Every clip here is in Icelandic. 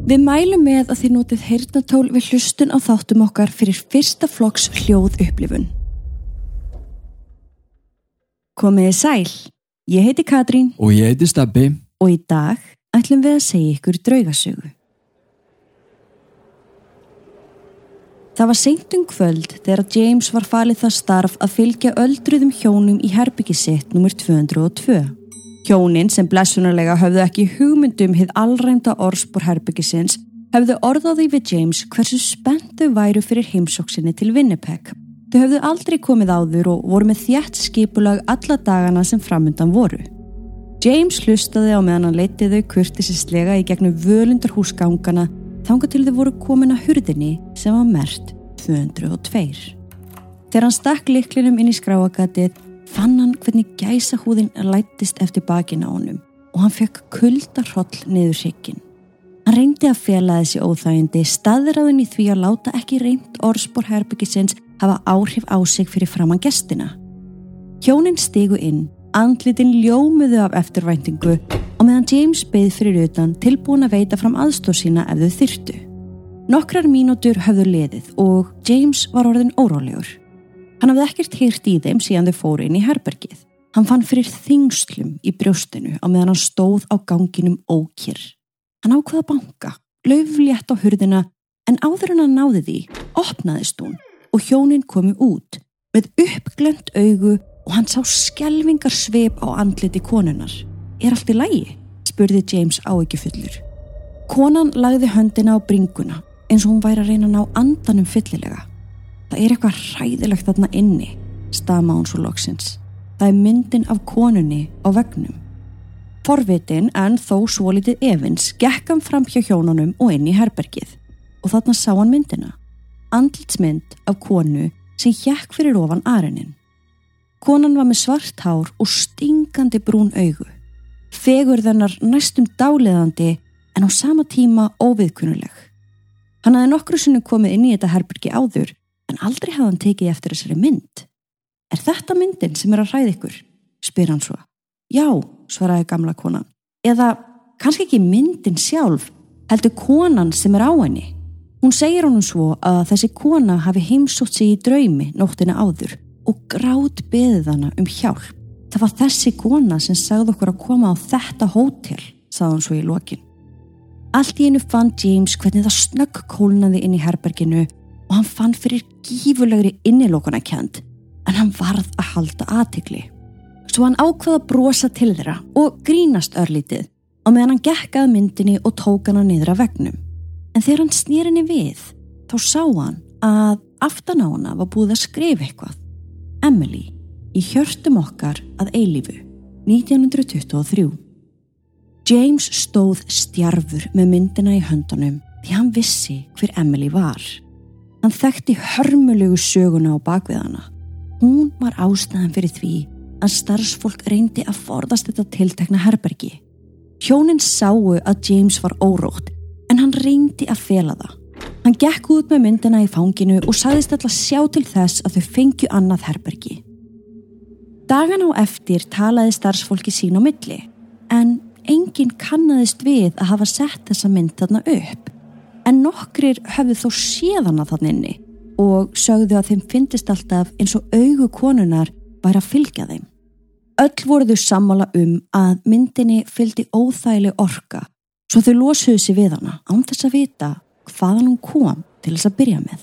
Við mælum með að þið notið heyrnatól við hlustun á þáttum okkar fyrir fyrsta flokks hljóð upplifun. Komiði sæl, ég heiti Katrín Og ég heiti Stabbi. og í dag ætlum við að segja ykkur draugasögu. Það var seint um kvöld þegar James var falið það starf að fylgja öldruðum hjónum í herbyggisett nr. 202. Hjónin sem blessunarlega höfðu ekki hugmyndum hið allrænda orðspor herbyggisins höfðu orðaði við James hversu spennt þau væru fyrir heimsóksinni til Winnipeg. Þau höfðu aldrei komið áður og voru með þjætt skipulag alla dagana sem framundan voru. James hlustaði á meðan hann leitið þau kurtisislega í gegnum völundar húsgangana þanga til þau voru komin að hurðinni sem var mert 202. Þegar hann stakk liklinum inn í skráagatið fann hann hvernig gæsa húðin lættist eftir bakinn á honum og hann fekk kulda hroll niður sikkin. Hann reyndi að fela þessi óþægindi staðræðin í því að láta ekki reynd orðspor herbyggisins hafa áhrif á sig fyrir framann gestina. Hjónin stigu inn, andlitin ljómuðu af eftirvæntingu og meðan James beð fyrir utan tilbúin að veita fram aðstóð sína ef þau þyrtu. Nokkrar mínútur höfðu liðið og James var orðin órólegur. Hann hafði ekkert hýrt í þeim síðan þau fóru inn í herbergið. Hann fann fyrir þingslum í brjóstinu á meðan hann stóð á ganginum ókýr. Hann ákvaða banka, lauflétt á hurðina en áður en hann náði því, opnaðist hún og hjónin komi út með uppglönd augu og hann sá skelvingar sveip á andliti konunar. Er allt í lægi? spurði James áekifullur. Konan lagði höndina á bringuna eins og hún væri að reyna að ná andanum fyllilega. Það er eitthvað hræðilegt þarna inni, stama hún svo loksins. Það er myndin af konunni á vegnum. Forvitin en þó svolítið evins gekk hann fram hjá hjónunum og inn í herbergið og þarna sá hann myndina. Andlitsmynd af konu sem hjekk fyrir ofan arennin. Konan var með svart hár og stingandi brún augu. Fegur þennar næstum dáleðandi en á sama tíma óviðkunuleg. Hann hafði nokkru sinni komið inn í þetta herbergi áður en aldrei hafði hann tekið eftir þessari mynd. Er þetta myndin sem er að hræða ykkur? spyr hann svo. Já, svaraði gamla konan. Eða kannski ekki myndin sjálf, heldur konan sem er á henni. Hún segir honum svo að þessi kona hafi heimsótt sig í draumi nóttina áður og grátt beðið hana um hjálp. Það var þessi kona sem sagði okkur að koma á þetta hótel, sagði hann svo í lokin. Allt í einu fann James hvernig það snögg kólnaði inn í herberginu og hann fann fyrir gífurlegri innilókunarkjönd en hann varð að halda aðtikli. Svo hann ákvaða að brosa til þeirra og grínast örlítið og meðan hann gekkað myndinni og tók hana niður af vegnum. En þegar hann snýr henni við, þá sá hann að aftan á hana var búið að skrifa eitthvað. Emily, í hjörtum okkar að eilífu, 1923. James stóð stjarfur með myndina í höndunum því hann vissi hver Emily var. Hann þekkti hörmulegu söguna á bakvið hana. Hún var ástæðan fyrir því að starfsfólk reyndi að forðast þetta tiltekna herbergi. Hjónin sáu að James var órótt en hann reyndi að fela það. Hann gekk út með myndina í fanginu og sagðist alltaf sjá til þess að þau fengju annað herbergi. Dagan á eftir talaði starfsfólki sín á milli en enginn kannadist við að hafa sett þessa mynd þarna upp. En nokkrir höfðu þó séðana þann inni og sögðu að þeim fyndist alltaf eins og augu konunar væri að fylgja þeim. Öll voru þau sammála um að myndinni fylgdi óþægileg orka svo þau losuðu sér við hana án þess að vita hvaðan hún kom til þess að byrja með.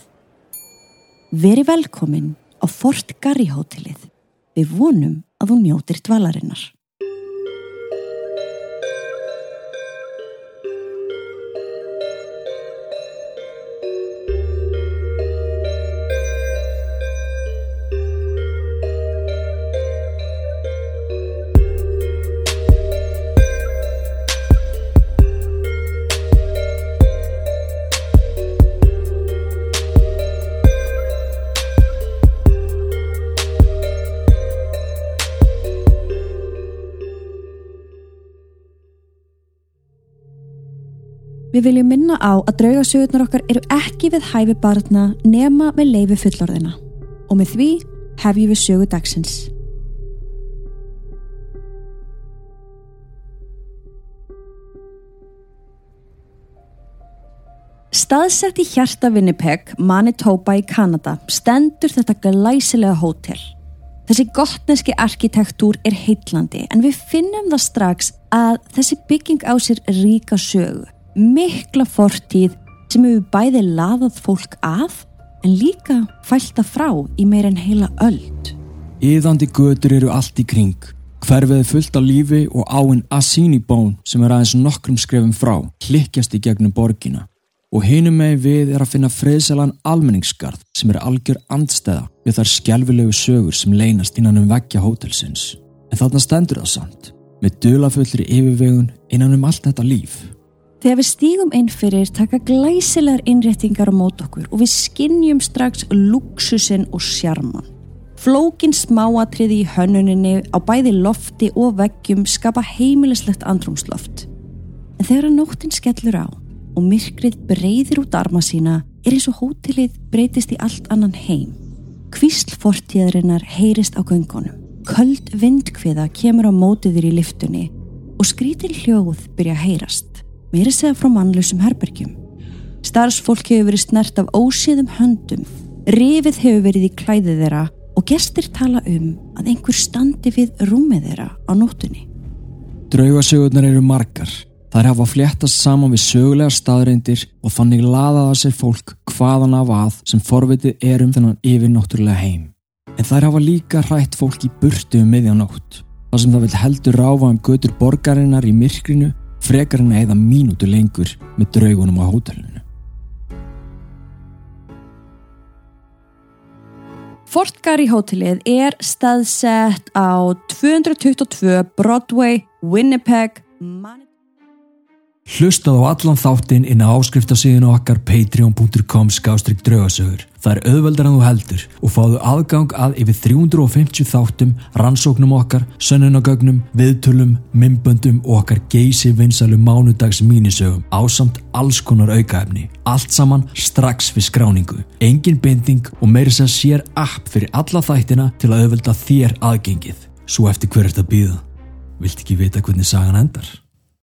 Veri velkomin á Fort Garry hótelið. Við vonum að hún njótir dvalarinnar. Við viljum minna á að draugasögurnar okkar eru ekki við hæfi barna nema með leifi fullorðina og með því hefjum við sögu dagsins. Staðsett í hjarta Winnipeg, Manitoba í Kanada, stendur þetta glæsilega hótel. Þessi gottneski arkitektúr er heitlandi en við finnum það strax að þessi bygging á sér ríka sögu, mikla fortíð sem hefur bæði laðað fólk að en líka fælta frá í meir en heila öld. Íðandi götur eru allt í kring. Hverfið er fullt af lífi og áinn Assini-bón sem er aðeins nokkrum skrefum frá, klikkjast í gegnum borgina og hinum með við er að finna friðsælan almenningskarð sem er algjör andstæða við þar skjálfilegu sögur sem leynast innan um veggja hótelsins. En þarna stendur það samt, með dulafullri yfirvegun innan um allt þetta líf. Þegar við stígum inn fyrir taka glæsilegar innréttingar á mót okkur og við skinnjum strax luxusin og sjarman. Flókin smáatriði í hönnuninni á bæði lofti og veggjum skapa heimilislegt andrumsloft. En þegar að nóttin skellur á og myrkrið breyðir út arma sína er eins og hótelið breytist í allt annan heim. Kvíslfortíðarinnar heyrist á göngunum. Köld vindkviða kemur á mótiður í liftunni og skrítin hljóð byrja að heyrast. Mér er segjað frá mannlausum herbergjum. Starfsfólk hefur verið snert af ósíðum höndum. Rifið hefur verið í klæðið þeirra og gestir tala um að einhver standi við rúmið þeirra á nótunni. Draugasögurnar eru margar Þær hafa fléttast saman við sögulegar staðreindir og þannig laðaða sér fólk hvaðan af að sem forvitið er um þennan yfirnáttúrulega heim. En þær hafa líka hrætt fólk í burtu um miðjanótt, þar sem það vil heldur ráfa um götur borgarinnar í myrkrinu frekar en eða mínútu lengur með draugunum á hótelinu. Fort Garry hótelið er staðsett á 222 Broadway, Winnipeg, Manitoba Hlustað á allan þáttinn inn á áskriftasíðinu okkar patreon.com skástrygg draugasögur. Það er auðveldar en þú heldur og fáðu aðgang að yfir 350 þáttum, rannsóknum okkar, sönnunagögnum, viðtölum, mymböndum og okkar geysi vinsalu mánudags mínisögum ásamt alls konar aukaefni. Allt saman strax við skráningu. Engin binding og meiri sem sér app fyrir alla þættina til að auðvelda þér aðgengið. Svo eftir hver er þetta býða? Vilt ekki vita hvernig sagan endar?